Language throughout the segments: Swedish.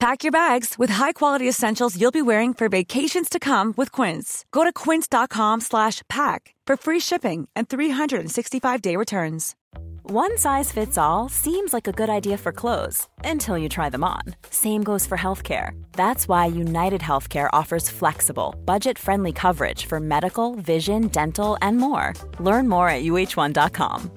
Pack your bags with high-quality essentials you'll be wearing for vacations to come with Quince. Go to quince.com slash pack for free shipping and 365-day returns. One size fits all seems like a good idea for clothes until you try them on. Same goes for healthcare. That's why United Healthcare offers flexible, budget friendly coverage for medical, vision, dental, and more. Learn more at uh1.com.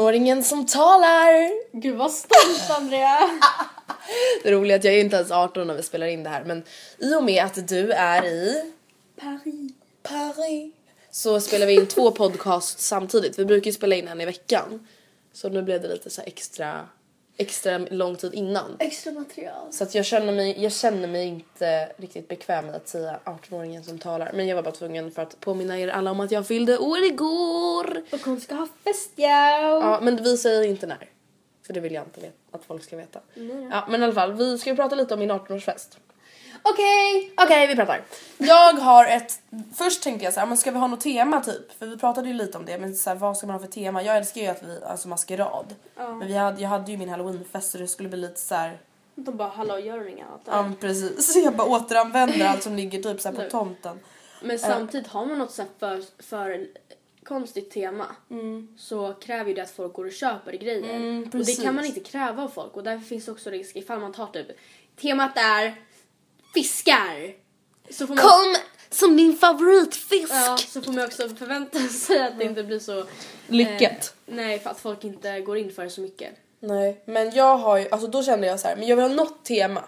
åringen som talar! Gud vad stolt Andrea! Det roliga är att jag är inte ens 18 när vi spelar in det här men i och med att du är i Paris. Paris så spelar vi in två podcasts samtidigt. Vi brukar ju spela in en i veckan. Så nu blev det lite så extra, extra lång tid innan. Extra material. Så att jag känner mig, jag känner mig inte riktigt bekväm med att säga 18-åringen som talar. Men jag var bara tvungen för att påminna er alla om att jag fyllde år igår. Och hon ska ha fest ja. Ja, men vi säger inte när. För det vill jag inte att folk ska veta. Ja, men i alla fall, vi ska ju prata lite om min 18-årsfest. Okej! Okej, vi pratar. Jag har ett... Först tänkte jag så här, men ska vi ha något tema typ? För vi pratade ju lite om det, men så här, vad ska man ha för tema? Jag älskar ju att vi, alltså maskerad. Men vi hade, jag hade ju min halloweenfest så det skulle bli lite så här. De bara hallå gör du inget annat? Ja precis. Så jag bara återanvänder allt som ligger typ så på tomten. Men samtidigt har man något så för, för konstigt tema så kräver ju det att folk går och köper grejer. Mm, och det kan man inte kräva av folk och därför finns det också risk ifall man tar typ temat är fiskar. Så får man, Kom som din favoritfisk! ja, så får man också förvänta sig att det inte blir så Lyckat. Eh, nej, för att folk inte går in för det så mycket. Nej, men jag har ju, alltså då kände jag så här, men jag vill ha något tema.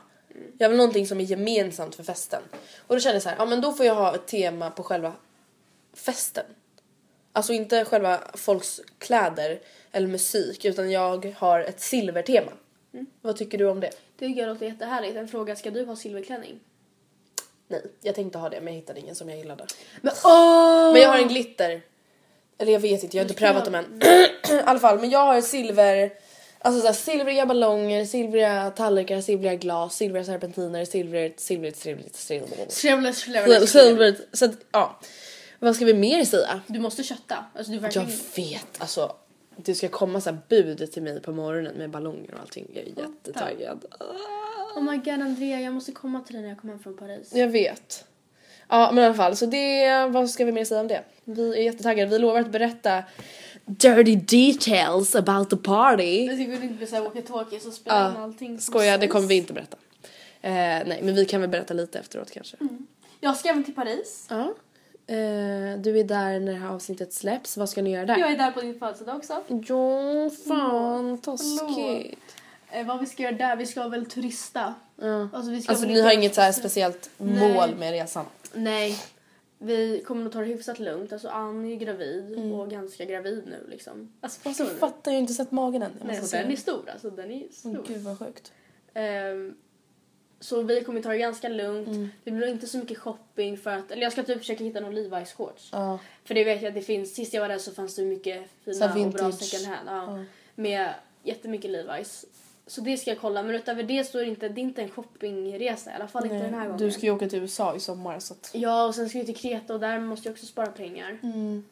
Jag vill någonting som är gemensamt för festen. Och då kände jag så här, ja men då får jag ha ett tema på själva festen. Alltså inte själva folks kläder eller musik utan jag har ett silvertema. Vad tycker du om det? Det tycker jag låter jättehärligt. En fråga, ska du ha silverklänning? Nej, jag tänkte ha det men jag hittade ingen som jag gillade. Men åh! Men jag har en glitter. Eller jag vet inte, jag har inte prövat dem än. I alla fall, men jag har silver... Alltså såhär silvriga ballonger, silvriga tallrikar, silvriga glas, silvriga serpentiner, silvrigt, silvrigt, silvrigt, silvrigt. Silvrigt. Så att, ja. Vad ska vi mer säga? Du måste kötta. Alltså du Jag verkligen... vet, alltså. Det ska komma så här bud till mig på morgonen med ballonger och allting. Jag är jättetaggad. Oh my god Andrea, jag måste komma till dig när jag kommer hem från Paris. Jag vet. Ja men i alla fall så det, vad ska vi mer säga om det? Vi är jättetaggade, vi lovar att berätta dirty details about the party. Jag tycker det inte blir såhär walkie-talkie och spela in Ja, allting. skoja det kommer vi inte berätta. Eh, nej men vi kan väl berätta lite efteråt kanske. Jag ska även till Paris. Ja. Eh, du är där när det här avsnittet släpps, vad ska ni göra där? Jag är där på din födelsedag också. Ja, fan taskigt. Eh, vad vi ska göra där? Vi ska väl turista. Ja. Alltså, vi ska Alltså ni har inget så speciellt Nej. mål med resan? Nej. Vi kommer nog ta det hyfsat lugnt. Alltså Ann är gravid och ganska gravid nu liksom. Alltså Alltså, fattar jag har inte sett magen än. Jag Nej, den är stor alltså. Den är stor. Gud vad sjukt. Ehm, så vi kommer ta det ganska lugnt. Mm. Det blir inte så mycket shopping för att, eller jag ska typ försöka hitta någon Levi's shorts. Ja. För det vet jag att det finns, sist jag var där så fanns det mycket fina och bra second hand. Ja, Med jättemycket Levi's. Så det ska jag kolla, men utöver det så är det inte, det är inte en shoppingresa i alla fall inte den här gången. Du ska ju åka till USA i sommar så att... Ja, och sen ska vi till Kreta och där måste jag också spara pengar. Mm.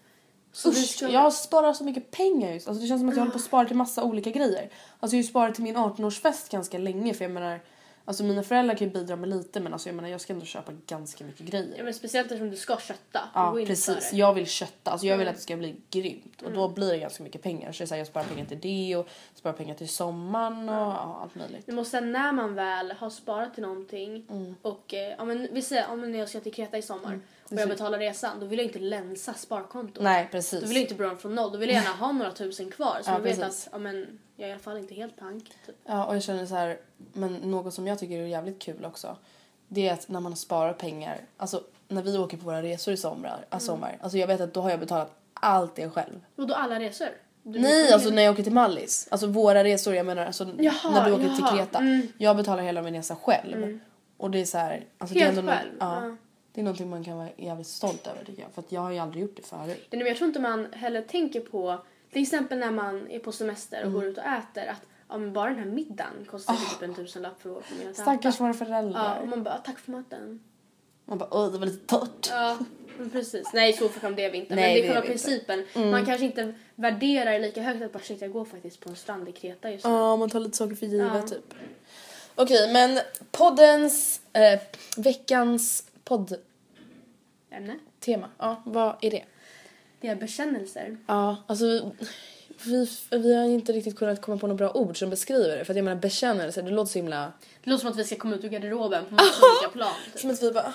Så Usch, ska- jag sparar så mycket pengar just. Alltså det känns som att jag håller på att spara till massa olika grejer. Alltså jag har ju sparat till min 18-årsfest ganska länge för jag menar Alltså mina föräldrar kan ju bidra med lite men alltså jag menar jag ska ändå köpa ganska mycket grejer. Ja, men speciellt eftersom du ska kötta. Ja precis, jag vill kötta. Alltså jag vill att det ska bli grymt. Och Mm. då blir det ganska mycket pengar. Så det är så här, jag sparar pengar till det och sparar pengar till sommaren och ja, allt möjligt. Du måste när man väl har sparat till någonting Mm. och eh, ja, men, vi säger om när jag ska till Kreta i sommar och jag betalar resan då vill jag inte länsa sparkontot. Nej precis. Då vill jag inte börja från noll. Då vill jag gärna ha några tusen kvar så Ja, jag vet att ja, men, jag är i alla fall inte helt pank. Typ. Ja, och jag känner så här, men något som jag tycker är jävligt kul också. Det är att när man sparar pengar, alltså när vi åker på våra resor i sommar, alltså, sommar, alltså jag vet att då har jag betalat allt det själv. Och då alla resor? Du Nej, alltså när jag åker till Mallis. Alltså våra resor, jag menar alltså Jaha, när du åker jaha, till Kreta. mm. Jag betalar hela min resa själv. Och det är så här, alltså Helt det är ändå själv? Ja, Ja. Det är någonting man kan vara jävligt stolt över tycker jag. För att jag har ju aldrig gjort det förut. Men jag tror inte man heller tänker på, till exempel när man är på semester och Mm. går ut och äter, att ja, men bara den här middagen kostar typ en tusenlapp för att äta. Stackars våra Ja, föräldrar. och man bara, tack för maten. Man bara, åh det var lite torrt. Ja, precis. Nej, så förkam det är vi inte. Nej, men det är själva inte. Mm. principen. Man kanske inte värderar lika högt att bara shit, jag går faktiskt på en strand i Kreta just nu. Ja, man tar lite saker för givet Ja. typ. Okej, men poddens, eh, veckans poddtema. Ämne. Ja, vad är det? Det är bekännelser. Ja, alltså vi, vi har inte riktigt kunnat komma på några bra ord som beskriver det. För att jag menar bekännelse, det låter så himla... Det låter som att vi ska komma ut ur garderoben på massa olika plan. Typ. Som att vi bara...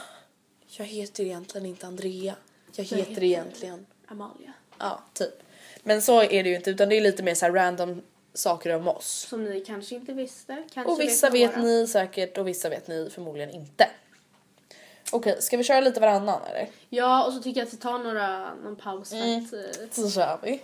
Jag heter egentligen inte Andrea. Jag heter heter- egentligen... Amalia. Ja, typ. Men så är det ju inte, utan det är lite mer så här random saker om oss. Som ni kanske inte visste. Kanske Och vissa vet några. ni säkert och vissa vet ni förmodligen inte. Okej, ska vi köra lite varannan eller? Ja, och så tycker jag att vi tar några, någon paus Mm. att... eh, Så kör vi.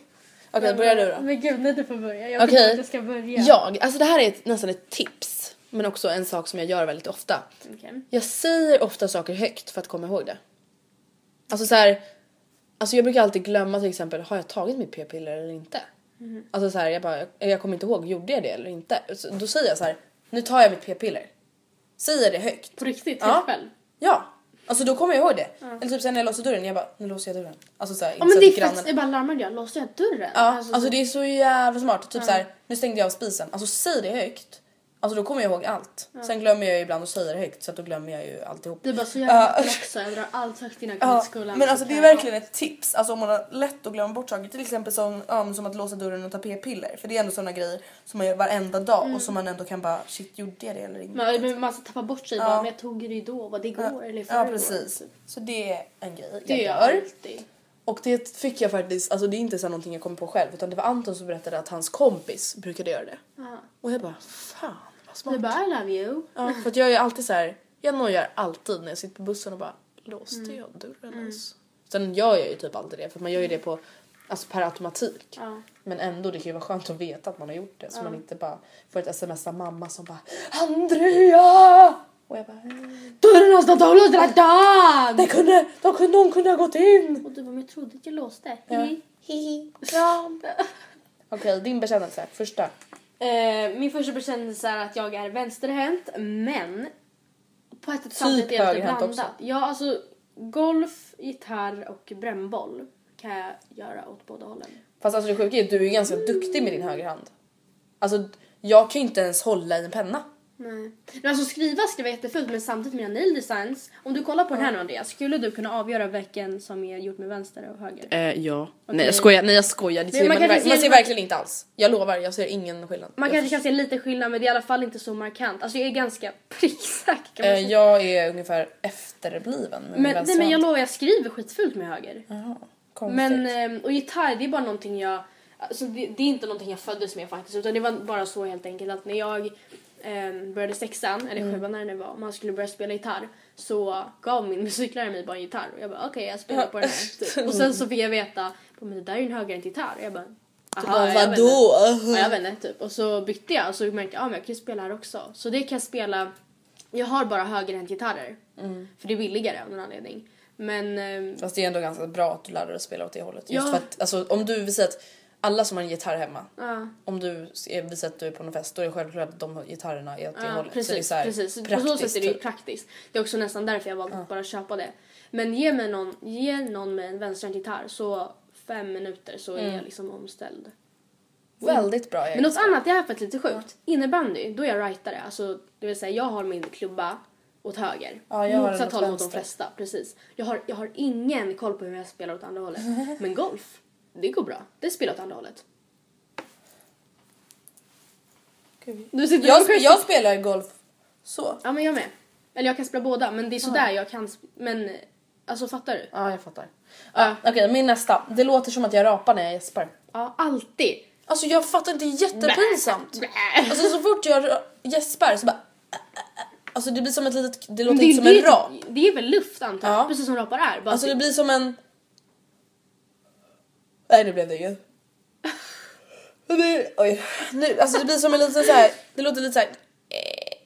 Okej, börjar du då. Men gud, nej du får börja. Jag Okej. tycker att jag ska börja. Jag, alltså det här är ett, nästan ett tips. Men också en sak som jag gör väldigt ofta. Okej. Jag säger ofta saker högt för att komma ihåg det. Alltså så här, Alltså jag brukar alltid glömma till exempel, har jag tagit mitt p-piller eller inte? Alltså så här, jag bara, jag kommer inte ihåg, gjorde jag det eller inte? Så då säger jag så här, nu tar jag mitt p-piller. Säger det högt. På riktigt, Ja. själv. Ja. Alltså då kommer jag ihåg det. Eller typ sen när jag låser dörren, jag bara, nu låser jag dörren. Alltså så här, Ja men det är faktiskt, jag bara larmade jag, låste jag dörren? Ja, alltså, så- det är så jävla smart. Typ så här, nu stängde jag av spisen. Alltså säg det högt. Alltså då kommer jag ihåg allt. Sen glömmer jag ju ibland att säga det högt så att då glömmer jag ju alltihop. Du är bara så jävla Ja. uh. också, jag drar allt högt innan jag Ja, till skolan. men Så alltså det är verkligen ett tips. Alltså om man har lätt att glömma bort saker. Till exempel som, ja, men som att låsa dörren och ta p-piller. För det är ändå sådana grejer som man gör varenda dag och som man ändå kan bara shit gjorde jag det eller inte? Man, men man ska tappa bort sig Ja. bara, men jag tog det då, var det igår ja, eller i ja förrgår? precis. Så det är en grej Det jag gör jag gör. alltid. Och det fick jag faktiskt, alltså det är inte så någonting jag kommer på själv utan det var Anton som berättade att hans kompis brukade göra det. Ja. Och jag bara fan vad smart. Du bara I love you. Ja, för att jag är alltid så här, jag nojar alltid när jag sitter på bussen och bara låste Mm. jag dörren ens? Sen gör jag ju typ alltid det för man gör ju det på, alltså per automatik. Ja. Men ändå det kan ju vara skönt att veta att man har gjort det så man inte bara får ett sms av mamma som bara Andrea! Och jag bara Dörren har stått avlåst hela dagen! det kunde, de kunde, någon kunde ha gått in! Och du bara, men jag trodde att jag låste. Ja. Hihi, kram. Okej, din bekännelse, första. Eh, min första bekännelse är att jag är vänsterhänt, men på ett sätt samtidigt är det högerhänt blandat. också. Ja, alltså golf, gitarr och brännboll kan jag göra åt båda hållen. Fast alltså det sjuka är att du är ju ganska duktig med din högerhand. Alltså jag kan ju inte ens hålla i en penna. Nej. Men alltså skriva skriver jag jättefult men samtidigt mina nail designs. Om du kollar på den här nu Andreas, skulle du kunna avgöra vilken som är gjort med vänster och höger? Eh, ja. Okej. Nej jag skojar, nej jag skojar. Det Men ser man man, kanske man, ser- verkligen inte alls. Jag lovar, jag ser ingen skillnad. Man kanske kan se lite skillnad men det är i alla fall inte så markant. Alltså jag är ganska pricksäker kan man eh, jag är ungefär efterbliven med min men, nej, men jag lovar jag skriver skitfult med höger. Jaha, konstigt. Men, ehm, och gitarr det är bara någonting jag, alltså det, det är inte någonting jag föddes med faktiskt utan det var bara så helt enkelt att när jag ehm, började sexan, eller sjuan när det var, och man skulle börja spela gitarr så gav min musiklärare mig bara en gitarr och jag bara okej jag spelar på den här. Typ. Och sen så fick jag veta, men det där är ju en högerhänt gitarr och jag bara aha, bara, jag vet inte." vadå? Ja, jag vet inte typ. Och så bytte jag och så märkte jag att ah, men jag kan spela här också. Så det kan jag spela, jag har bara högerhänt gitarrer. För det är billigare av någon anledning. Men ehm, Fast det är ändå ganska bra att du lär dig att spela åt det hållet. Just Ja. för att alltså, om du vill säga att alla som har en gitarr hemma, ja. om du är- visar att du är på någon fest, då är det självklart att de gitarrerna är åt det Ja, hållet. precis, så det är så precis. På så sätt är det ju typ. praktiskt. Det är också nästan därför jag valde att bara köpa det. Men ge mig någon, ge någon med en vänsterhänt gitarr så fem minuter så är jag liksom omställd. Väldigt bra Men något annat, det här är faktiskt lite sjukt. Innebandy, då är jag rightare. Alltså, det vill säga jag har min klubba åt höger. Ja, jag Motsatt håll mot de flesta. Precis. Jag har, jag har ingen koll på hur jag spelar åt andra hållet. Men golf, det går bra. Det spelar åt andra hållet. Du sitter Jag, sp- jag spelar golf så. Ja men jag med. Eller jag kan spela båda men det är sådär jag kan sp- Men alltså fattar du? Ja, jag fattar. Ja, Okej, min nästa. Det låter som att jag rapar när jag gäspar. Ja alltid. Alltså jag fattar inte, det är jättepinsamt. Alltså så fort jag ra- gäspar så bara... Alltså det blir som ett litet, det låter inte som en rap. det är väl luft antar jag, Ja. precis som rapar är. Bara Alltså det blir som en... Nej nu blev det inget. Det, oj. Nu, alltså det blir som en liten så här. det låter lite så här.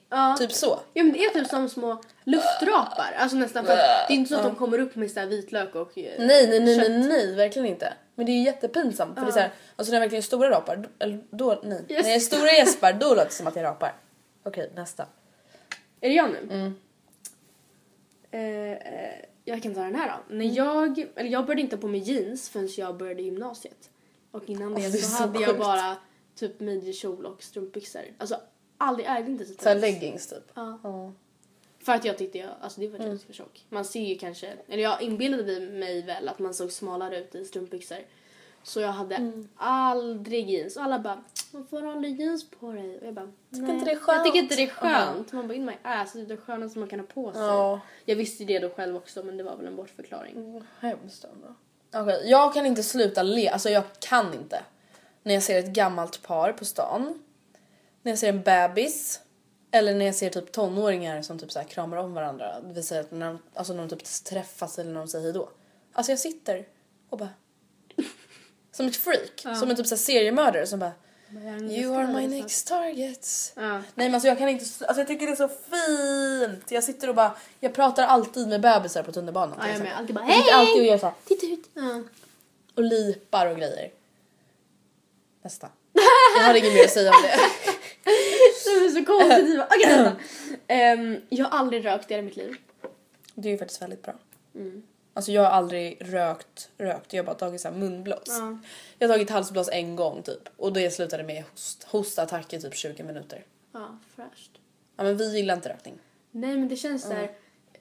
ja. typ så. Ja men det är typ som små luftrapar. Alltså nästan för att det är inte så att de kommer upp med så här vitlök och eh, Nej nej nej, nej nej verkligen inte. Men det är ju jättepinsamt för det är så här, alltså när jag verkligen stora rapar, då- eller då nej. Yes. När jag är stora gäspar då låter det som att jag rapar. Okej nästa. Är det jag nu? Mm. Eh, eh, jag kan ta den här då. Mm. När jag, eller jag började inte på med jeans förrän jag började gymnasiet. Och innan det Alltså, det så, så hade jag sjukt. bara typ midjekjol och strumpbyxor. Alltså aldrig ägde inte så Så här leggings typ. Ja. Ja. För att jag tyckte jag, alltså det var Mm. jag för tjock. Man ser ju kanske, eller jag inbillade mig väl att man såg smalare ut i strumpbyxor. Så jag hade Mm. aldrig jeans. Och alla bara, varför har du aldrig jeans på dig? Och jag bara, Tycker inte det är Jag skönt." tycker inte det är skönt. Man bara, in my ass, det är det skönaste man kan ha på sig. Ja. Jag visste det då själv också men det var väl en bortförklaring. Hemskt ändå. Okej, jag kan inte sluta le. Alltså jag kan inte. När jag ser ett gammalt par på stan. När jag ser en bebis. Eller när jag ser typ tonåringar som typ så kramar om varandra. Det vill säga att när de, alltså när de typ träffas eller när de säger hejdå. Alltså jag sitter och bara... Som ett freak. Som en typ så här seriemördare som bara... You are my next target. Ja. Nej men alltså jag kan inte, alltså jag tycker det är så fint. Jag sitter och bara, jag pratar alltid med bebisar på tunnelbanan. Ja, jag med. Alltid bara, Jag sitter hej! alltid och gör såhär, Titta ut. Ja. och lipar och grejer. Nästa. Jag har inget mer att säga om det. Det är så konstigt. Okej nästa. Ehm, jag har aldrig rökt i hela mitt liv. Det är ju faktiskt väldigt bra. Mm. Alltså jag har aldrig rökt, rökt. Jag har bara tagit så här munblås. Ja. Jag har tagit halsblås en gång typ. Och det slutade med host, hostattack i typ 20 minuter. Ja, fräscht. Ja men vi gillar inte rökning. Nej men det känns där.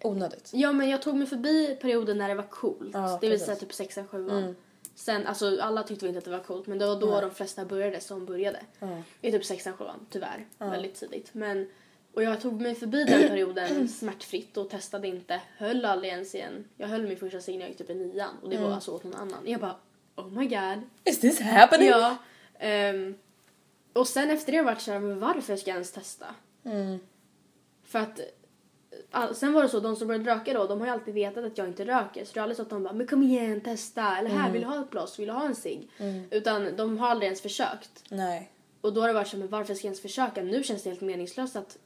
Onödigt. Ja men jag tog mig förbi perioden när det var coolt. Ja, det vill säga typ 6 7 Sen, alltså alla tyckte väl inte att det var coolt men det var då de flesta började som började. I typ 6 7 tyvärr. Väldigt tidigt. Men, och jag tog mig förbi den perioden smärtfritt och testade inte. Höll aldrig ens igen. Jag höll min första cigg när jag gick typ i nian och det var alltså åt någon annan. Jag bara oh my god. Is this happening? Ja. ehm, och sen efter det har jag varit såhär, men varför ska jag ens testa? För att all, sen var det så, de som började röka då, de har ju alltid vetat att jag inte röker. Så det är aldrig så att de bara, men kom igen, testa. Eller här, vill du ha ett blås? Vill du ha en cigg? Utan de har aldrig ens försökt. Nej. Och då har det varit så, men varför ska jag ens försöka? Nu känns det helt meningslöst att eh,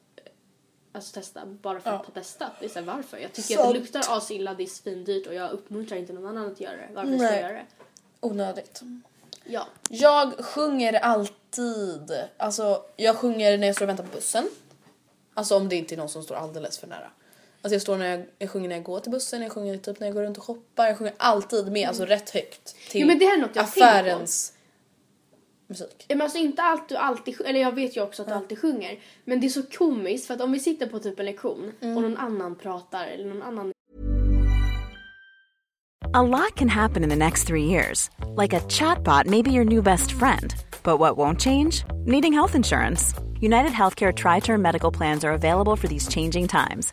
alltså, testa bara för att ha testat. Det är så här, varför? Jag tycker att det Sant. luktar asilla, det är svindyrt och jag uppmuntrar inte någon annan att göra det. Varför ska Nej. jag göra det? Onödigt. Ja. Jag sjunger alltid. Alltså jag sjunger när jag står och väntar på bussen. Alltså om det inte är någon som står alldeles för nära. Alltså jag står när jag, jag sjunger när jag går till bussen, jag sjunger typ när jag går runt och shoppar. Jag sjunger alltid med, alltså rätt högt. Till Jo, men det här är något jag har tänkt på. affärens musik. Men alltså inte allt du alltid eller jag vet ju också att du alltid sjunger. Men det är så komiskt för att om vi sitter på typ en lektion och någon annan pratar eller någon annan A lot can happen in the next three years. Like a chatbot may be your new best friend. But what won't change? Needing health insurance. United Healthcare Tri Term Medical Plans are available for these changing times.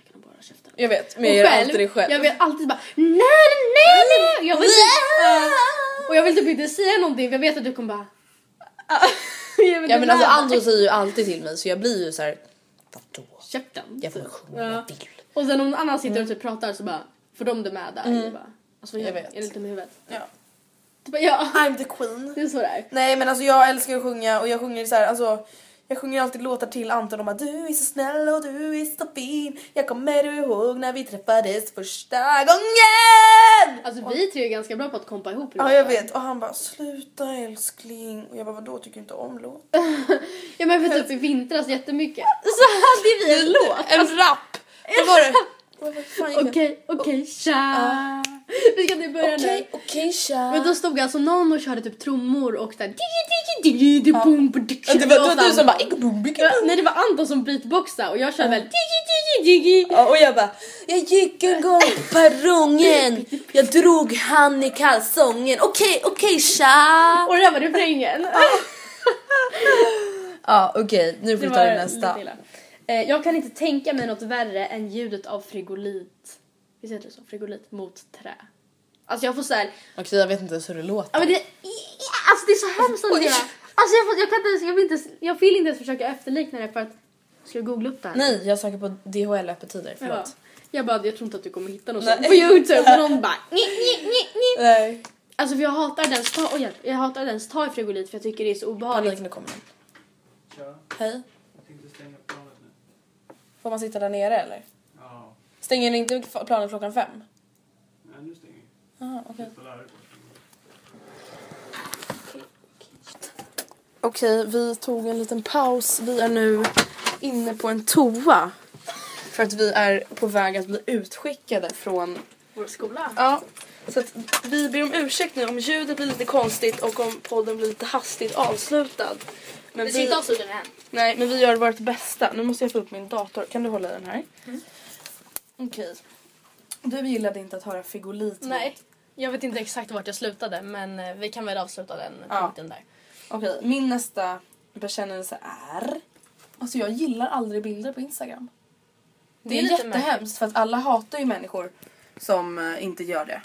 hålla käften. Jag vet, men Och jag gör själv, alltid det själv. Jag vill alltid bara nej nej nej. Jag vill typ, uh, och jag vill typ inte säga någonting för jag vet att du kommer bara jag vet Ja men alltså. Andro säger ju alltid till mig så jag blir ju så här. vadå? Käften. Jag får typ. sjunga vad jag vill. Och sen om någon annan sitter och typ pratar så bara får de det med där. Jag bara, alltså Jag gör vet. Är det inte med huvudet? Ja. Typ, ja. I'm the queen. Det är så det är. Nej men alltså jag älskar att sjunga och jag sjunger så här, alltså jag sjunger alltid låtar till Anton och bara du är så snäll och du är så fin Jag kommer ihåg när vi träffades första gången? Alltså vi tre är ganska bra på att kompa ihop Ja jag vet och han bara sluta älskling och jag bara vadå tycker du inte om låt? Ja men för typ i vintras jättemycket så hade vi en låt. En rap! Vad var det? Okej, okej, tja. Vi ska nu börja nu. Okej tja. Men då stod alltså någon och körde typ trummor och där. Ja, det var, du som bara. Nej det var Anton som beatboxade och jag körde väl. Ja, och jag bara, jag gick en gång på perrongen Jag drog han i kalsongen Okej, okej tja Och det där var refrängen. Ja okej, nu får vi ta det nästa. Eh, Jag kan inte tänka mig något värre än ljudet av frigolit. Visst heter det så? Frigolit mot trä. Alltså jag får såhär, Okej jag vet inte ens hur det låter ja men det, alltså det är så hemskt att göra. Alltså jag, får, jag kan inte ens, jag vill inte, ens- jag vill inte ens försöka efterlikna det för att, ska jag googla upp det här? Nej jag söker på DHL öppettider, Ja. förlåt Jag bara, jag tror inte att du kommer hitta något Nej. sånt på youtube. Och någon bara, ni, ni, ni. Nej Alltså för jag hatar ens ta, oh, hjälp, jag hatar ens ta i frigolit för jag tycker det är så obehagligt. Panik, nu kommer den Tja, Hej, jag tänkte stänga planet nu. Får man sitta där nere eller? Ja, Stänger ni inte planen klockan fem? nej nu stänger vi. Aha, okej. Okej, vi tog en liten paus. Vi är nu inne på en toa. För att vi är på väg att bli utskickade från Vår skola. Ja, så vi ber om ursäkt nu om ljudet blir lite konstigt och om podden blir lite hastigt avslutad. Men vi, inte avsluta än. nej, men vi gör vårt bästa. Nu måste jag få upp min dator. Kan du hålla den här? Mm. Okej. Du gillade inte att höra frigolit? Nej, jag vet inte exakt vart jag slutade men eh, vi kan väl avsluta den Ja. punkten där. Okej, min nästa bekännelse är... Alltså jag gillar aldrig bilder på Instagram. Det, Det är är, jättehemskt för att alla hatar ju människor som eh, inte gör det.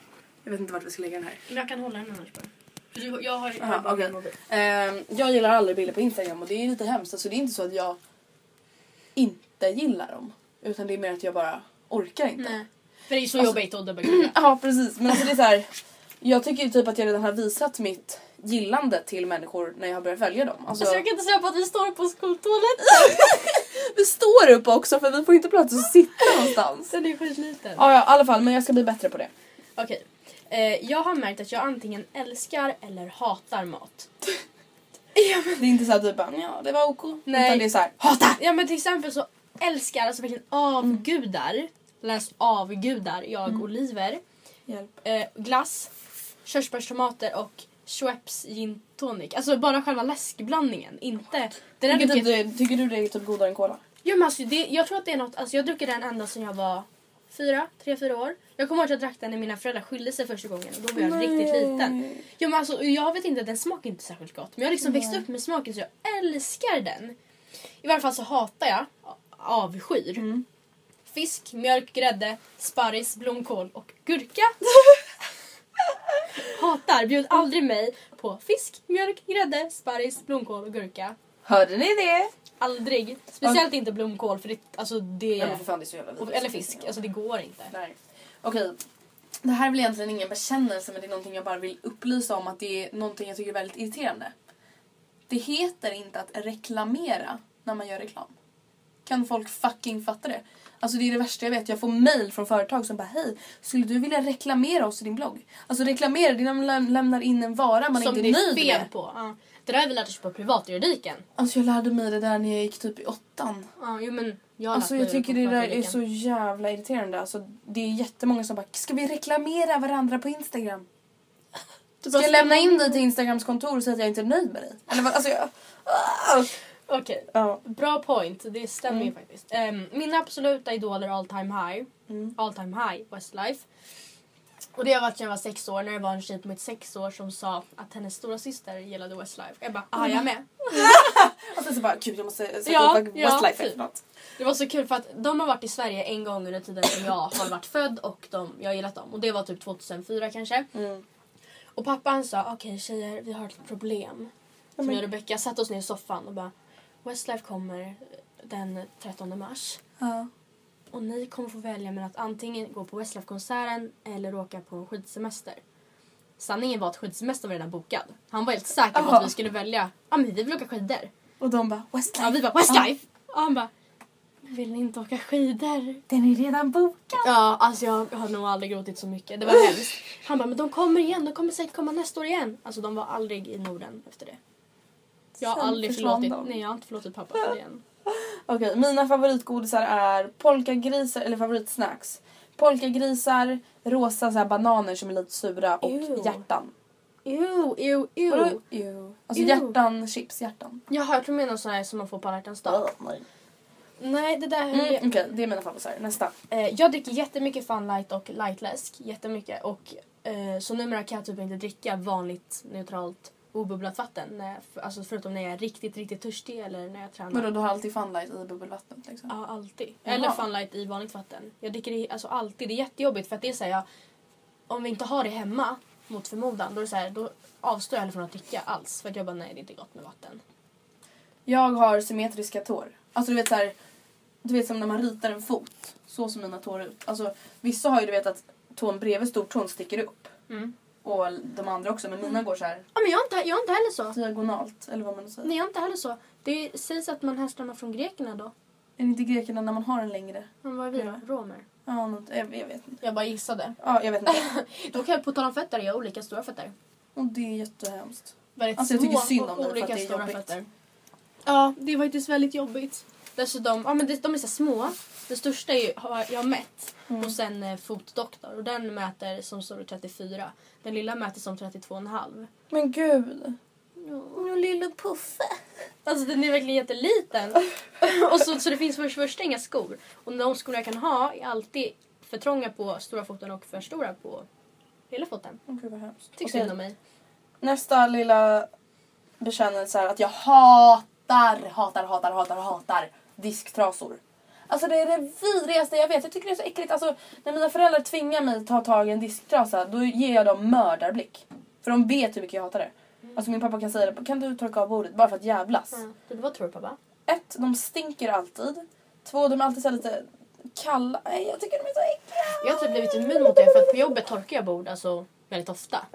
Jag vet inte vart vi ska lägga den här. Jag kan hålla den annars bara. För du, jag har, jag har Aha, bara okej. min mobil. Ehm, jag gillar aldrig bilder på Instagram och det är lite hemskt. Alltså, det är inte så att jag inte gillar dem. Utan det är mer att jag bara orkar inte. Nej. För det är så jobbigt att dubbelklicka. Ja precis men alltså det är så här. Jag tycker ju typ att jag redan har visat mitt gillande till människor när jag har börjat följa dem. Alltså, Alltså jag kan inte säga på att vi står på skoltoaletten. vi står upp också för vi får inte plats att sitta någonstans. Den är skitliten. Ja, ja i alla fall men jag ska bli bättre på det. Okej. Eh, jag har märkt att jag antingen älskar eller hatar mat. Det är inte så att typ bara, ja det var ok. Nej. Utan det är så här, hata! Ja men till exempel så älskar, alltså verkligen avgudar, läs avgudar, jag Oliver, Hjälp. eh, glass, körsbärstomater och Schweppes gin tonic. Alltså bara själva läskblandningen, inte... Den här Tycker, typ, druckit, det, tycker du det är typ godare än cola? ja, men alltså, det, jag tror att det är något, alltså jag har druckit den ända sedan jag var fyra, tre, fyra år. Jag kommer ihåg att jag drack den när mina föräldrar skilde sig första gången och då var jag riktigt liten. Ja, men alltså, jag vet inte, den smakar inte särskilt gott. Men jag har liksom växt upp med smaken så jag älskar den. I varje fall så hatar jag, avskyr, fisk, mjölk, grädde, sparris, blomkål och gurka. hatar, bjud aldrig mig på fisk, mjölk, grädde, sparris, blomkål och gurka. Hörde ni det? Aldrig. Speciellt inte blomkål för det, alltså det... Nej för fan det är så jävla och, eller fisk, alltså det går inte. Nej. Okej. Det här är väl egentligen ingen bekännelse men det är någonting jag bara vill upplysa om att det är någonting jag tycker är väldigt irriterande. Det heter inte att reklamera när man gör reklam. Kan folk fucking fatta det? Alltså det är det värsta jag vet. Jag får mail från företag som bara hej, skulle du vilja reklamera oss i din blogg? Alltså reklamera, det är när man läm- lämnar in en vara man Som inte det är är nöjd fel med. på. Ja. Det där har vi lärt oss på privatjuridiken. Alltså jag lärde mig det där när jag gick typ i åttan. Ja, jo, men jag Alltså jag tycker det där är så jävla irriterande. Alltså, det är jättemånga som bara ska vi reklamera varandra på Instagram? Ska jag lämna in dig till Instagrams kontor och säga att jag inte är nöjd med dig? Eller vad, alltså jag... Ah! Okej, Ja. bra point. Det stämmer Mm. ju faktiskt. Um, mina absoluta idoler all time high. Mm. All time high Westlife. Och det har varit sedan jag var sex år när det var en tjej på mitt sex år som sa att hennes stora syster gillade Westlife. Jag bara, aha jag med. Och sen så bara gud jag måste sätta Ja, upp ja, Westlife typ. efteråt. Det var så kul för att de har varit i Sverige en gång under tiden som jag har varit född och de, jag har gillat dem. Och det var typ 2004 kanske. Mm. Och pappa han sa, okej tjejer vi har ett problem. Som men- jag och Rebecca satte oss ner i soffan och bara, Westlife kommer den 13 mars. Ja. Och ni kommer få välja mellan att antingen gå på Westlife-konserten eller åka på en skidsemester. Sanningen var att skidsemestern var redan bokad. Han var helt säker på Aha. att vi skulle välja, ja men vi vill åka skidor. Och de bara Westlife. Ja vi bara Westlife! Och han bara, vill ni inte åka skidor? Den är redan bokad. Ja, alltså jag har nog aldrig gråtit så mycket. Det var hemskt. Han bara, men de kommer igen. De kommer säkert komma nästa år igen. Alltså de var aldrig i Norden efter det. Jag har Sen aldrig förlåtit, de. nej jag har inte förlåtit pappa för det än. Okej, mina favoritgodisar är polkagrisar, eller favoritsnacks. Polkagrisar, rosa så bananer som är lite sura och Ew. hjärtan. Ew, ew, ew. Ew. Alltså Ew. hjärtan, chips, hjärtan. Jag har hört du menar sådana här som man får på alla hjärtans dag. nej. Nej, det där Mm, jag... Okej, det är mina favoriter. Nästa. Eh, jag dricker jättemycket Fun Light och lightläsk. Jättemycket. Och, eh, så numera kan jag typ inte dricka vanligt neutralt obubblat vatten. När jag, för- alltså förutom när jag är riktigt, riktigt törstig eller när jag tränar. Vadå, du har alltid funlight i bubbelvattnet liksom? Ja, alltid. Jaha. Eller Fun Light i vanligt vatten. Jag dricker det alltså alltid. Det är jättejobbigt för att det är så här, jag, om vi inte har det hemma mot förmodan då, är så här, då avstår jag från att dricka alls. För att jag bara, nej det är inte gott med vatten. Jag har symmetriska tår. Alltså du vet så här, du vet som när man ritar en fot. Så ser mina tår ut. Alltså vissa har ju du vet att tån bredvid stortån sticker upp. Mm. Och de andra också, men mina går så här Ja, men jag har inte, jag har inte heller så. diagonalt. Eller vad man säger. Nej, jag har inte heller så. Det sägs att man härstammar från grekerna då. Är det inte grekerna när man har en längre? Men vad är vi då? Ja. Romer? Ja, något, jag, jag vet inte. Jag bara gissade. Ja, jag vet inte. Då kan jag på tal om fötter, jag har olika stora fötter. Och det är jättehemskt. Väldigt Alltså, jag tycker synd om dig för att det är jobbigt. fötter. Ja, det är faktiskt väldigt jobbigt. Dessutom, ja men de är så små. Den största är ju, har jag har mätt Mm. hos en eh, fotdoktor och den mäter som står 34. Den lilla mäter som 32,5. Men gud. Ja. Lilla puffe. Alltså den är verkligen jätteliten. och så, så det finns för det första inga skor. Och de skor jag kan ha är alltid för trånga på stora foten och för stora på lilla foten. Gud vad hemskt. Tycker synd om mig. Nästa lilla bekännelse är att jag hatar, hatar, hatar, hatar, hatar disktrasor. Alltså det är det vidrigaste jag vet. Jag tycker det är så äckligt. Alltså, när mina föräldrar tvingar mig att ta tag i en disktrasa då ger jag dem mördarblick. För de vet hur mycket jag hatar det. Alltså min pappa kan säga det. Kan du torka av bordet? Bara för att jävlas. Mm. Vad tror du pappa? Ett, de stinker alltid. Två, de är alltid så lite kalla. Nej, jag tycker de är så äckliga. Jag har typ blivit immun mot det för att på jobbet torkar jag bord alltså väldigt ofta.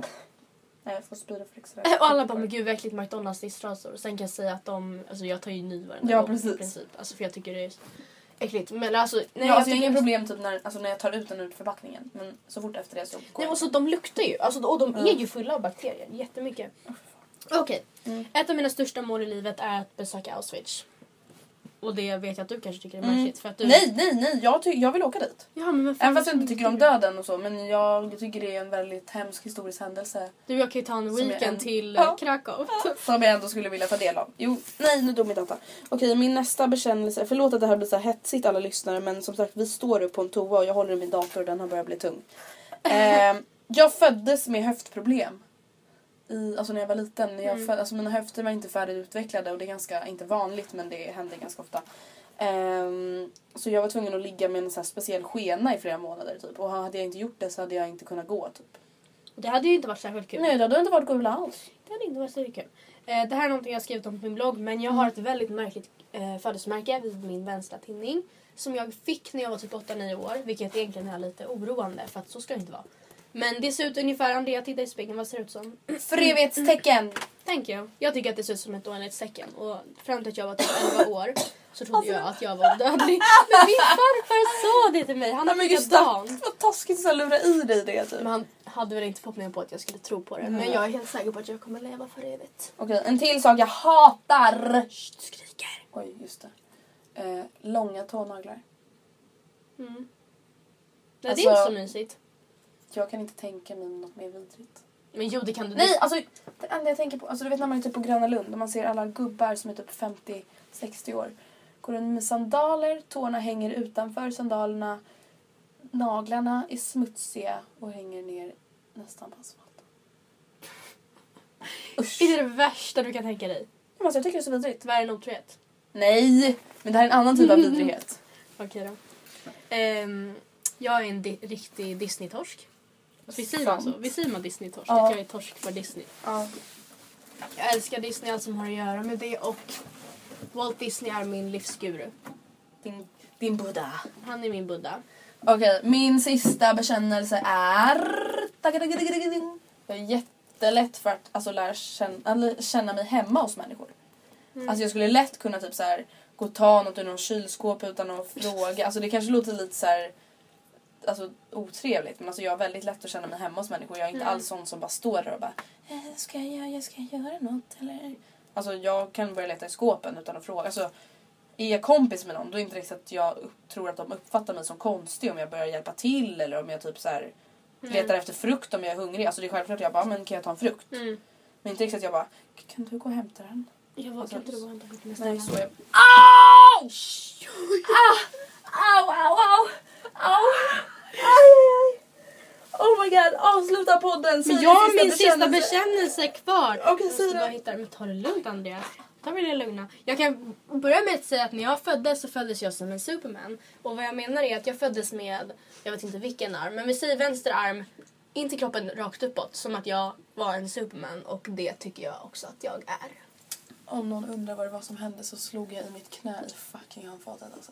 Nej, jag får spyreflexer. Och alla bara men gud vad äckligt McDonalds disktrasor. Sen kan jag säga att de, alltså jag tar ju ny varenda Ja, gång precis. i princip. Alltså för jag tycker det är äckligt. Men alltså, nej, Nej, jag alltså, jag har inga problem typ när, alltså, när jag tar ut den ur förpackningen. Men så fort efter det så går Nej, och så de luktar ju. Alltså, och de är ju fulla av bakterier. Jättemycket. Okej. Mm. Ett av mina största mål i livet är att besöka Auschwitz. Och det vet jag att du kanske tycker är Mm. märkligt. För att du... Nej, nej, nej. Jag, ty- jag vill åka dit. Ja, men Även fast jag inte tycker om döden och så. Men jag tycker det är en väldigt hemsk historisk händelse. Du jag kan ju ta en weekend en- till Ja. eh, Krakow. Som jag ändå skulle vilja ta del av. Jo, nej nu dog min data. Okej, min nästa bekännelse. Förlåt att det här blir så här hetsigt alla lyssnare. Men som sagt, vi står upp på en toa och jag håller i min dator och den har börjat bli tung. Ehm, jag föddes med höftproblem. I, alltså när jag var liten. När jag Mm. föd, alltså mina höfter var inte färdigutvecklade och det är ganska, inte vanligt men det händer ganska ofta. Ehm, så jag var tvungen att ligga med en så speciell skena i flera månader typ. Och hade jag inte gjort det så hade jag inte kunnat gå typ. Det hade ju inte varit särskilt kul. Nej, det hade inte varit kul alls. Det hade inte varit särskilt kul. Eh, det här är någonting jag skrivit om på min blogg men jag har ett väldigt märkligt eh, födelsemärke vid min vänstra tinning. Som jag fick när jag var typ 8-9 år. Vilket egentligen är lite oroande för att så ska det inte vara. Men det ser ut ungefär, Andrea titta i spegeln, vad ser det ut som? För evighetstecken! Thank you. Jag tycker att det ser ut som ett dålighetstecken. Och fram till att jag var typ 11 år så trodde jag att jag var odödlig. Men min farfar sa det till mig. Han är likadan. vad taskigt att lura i dig det typ. Men han hade väl inte fått mig på att jag skulle tro på det. Men jag är helt säker på att jag kommer leva för evigt. Okej, en till sak jag hatar. Shh, skriker. Oj, just det. Eh, långa tånaglar. Nej, det Alltså- är inte så mysigt. Jag kan inte tänka mig något mer vidrigt. Men jo, det kan du. Nej, alltså det enda jag tänker på, alltså du vet när man är typ på Gröna Lund och man ser alla gubbar som är typ 50-60 år. Går runt med sandaler, tårna hänger utanför sandalerna, naglarna är smutsiga och hänger ner nästan på asfalten. Usch. Är det det värsta du kan tänka dig? Men alltså, jag tycker det är så vidrigt. Värre än otrohet? Nej, men det här är en annan typ av vidrighet. Okej då. Ehm, jag är en di- riktig Disney-torsk. Vi säger man så? Vi säger man Disney-torsk? Ja. Att jag är torsk för Disney. Ja. Jag älskar Disney, allt som har att göra med det och Walt Disney är min livsguru. Din, din Buddha. Han är min Buddha. Okej, min sista bekännelse är... Jag är jättelätt för att alltså, lära känna, eller, känna mig hemma hos människor. Alltså jag skulle lätt kunna typ så här, gå och ta något ur någon kylskåp utan att fråga. Alltså det kanske låter lite så här, alltså, otrevligt men alltså, jag har väldigt lätt att känna mig hemma hos människor. Jag är inte alls sån som bara står där och bara eh, ska, jag, ska jag göra något eller? Alltså jag kan börja leta i skåpen utan att fråga. Alltså, är jag kompis med någon då är det inte riktigt att jag tror att de uppfattar mig som konstig om jag börjar hjälpa till eller om jag typ så här, letar efter frukt om jag är hungrig. Alltså det är självklart jag bara, men kan jag ta en frukt? Mm. Men inte riktigt att jag bara, kan du gå och hämta den? Jag var, Alltså, kan inte du gå och hämta skiten Nej så är Au! Au, au, au! Au! Aj! Oh my god, avsluta podden! Säg Men jag har min sista bekännelse. kvar. Okej, Jag säg det. hitta- Men ta det lugnt Andreas. Ta det lugna. Jag kan börja med att säga att när jag föddes så föddes jag som en superman. Och vad jag menar är att jag föddes med, jag vet inte vilken arm, men vi säger vänster arm in till kroppen rakt uppåt. Som att jag var en superman och det tycker jag också att jag är. Om någon undrar vad det var som hände så slog jag i mitt knä i fucking handfatet alltså.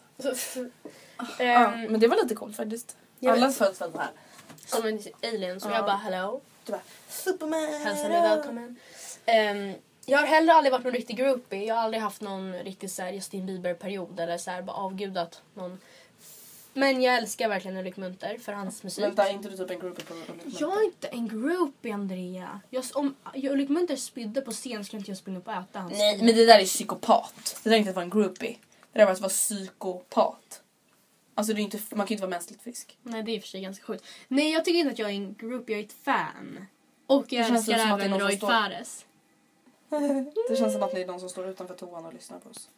Ja, Ehm, men det var lite coolt faktiskt. Jag Alla vet. föds väl här. som en alien. Så Ja. jag bara hello. Du bara Superman! Hälsa mig välkommen. Ehm, jag har heller aldrig varit någon riktig groupie. Jag har aldrig haft någon riktig så här, Justin Bieber-period eller så här, bara avgudat någon. Men jag älskar verkligen Ulrik Munter för hans musik. Vänta, är inte du typ en groupie på? Jag är inte en groupie, Andrea. Jag, om Ulrik Munter spydde på scen skulle inte jag springa upp och äta hans Nej, men det där är psykopat. Det där är inte att vara en groupie. Det där är att vara psykopat. Alltså det är inte, man kan ju inte vara mänskligt frisk. Nej, det är i och för sig ganska sjukt. Nej, jag tycker inte att jag är en groupie, jag är ett fan. Och jag Det älskar även Roy står- Fares. Det känns som att det är någon som står utanför toan och lyssnar på oss.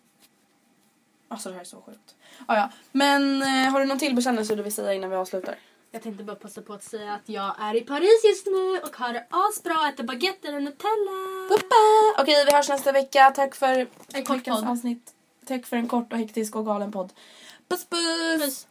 Alltså det här är så sjukt. Ah, ja. Men eh, har du någon till bekännelse du vill säga innan vi avslutar? Jag tänkte bara passa på att säga att jag är i Paris just nu och har det asbra, äter baguetter och Nutella. Okej, vi hörs nästa vecka. Tack för En kort veckans podd. avsnitt. Tack för en kort och hektisk och galen podd. Bis, bis. bis.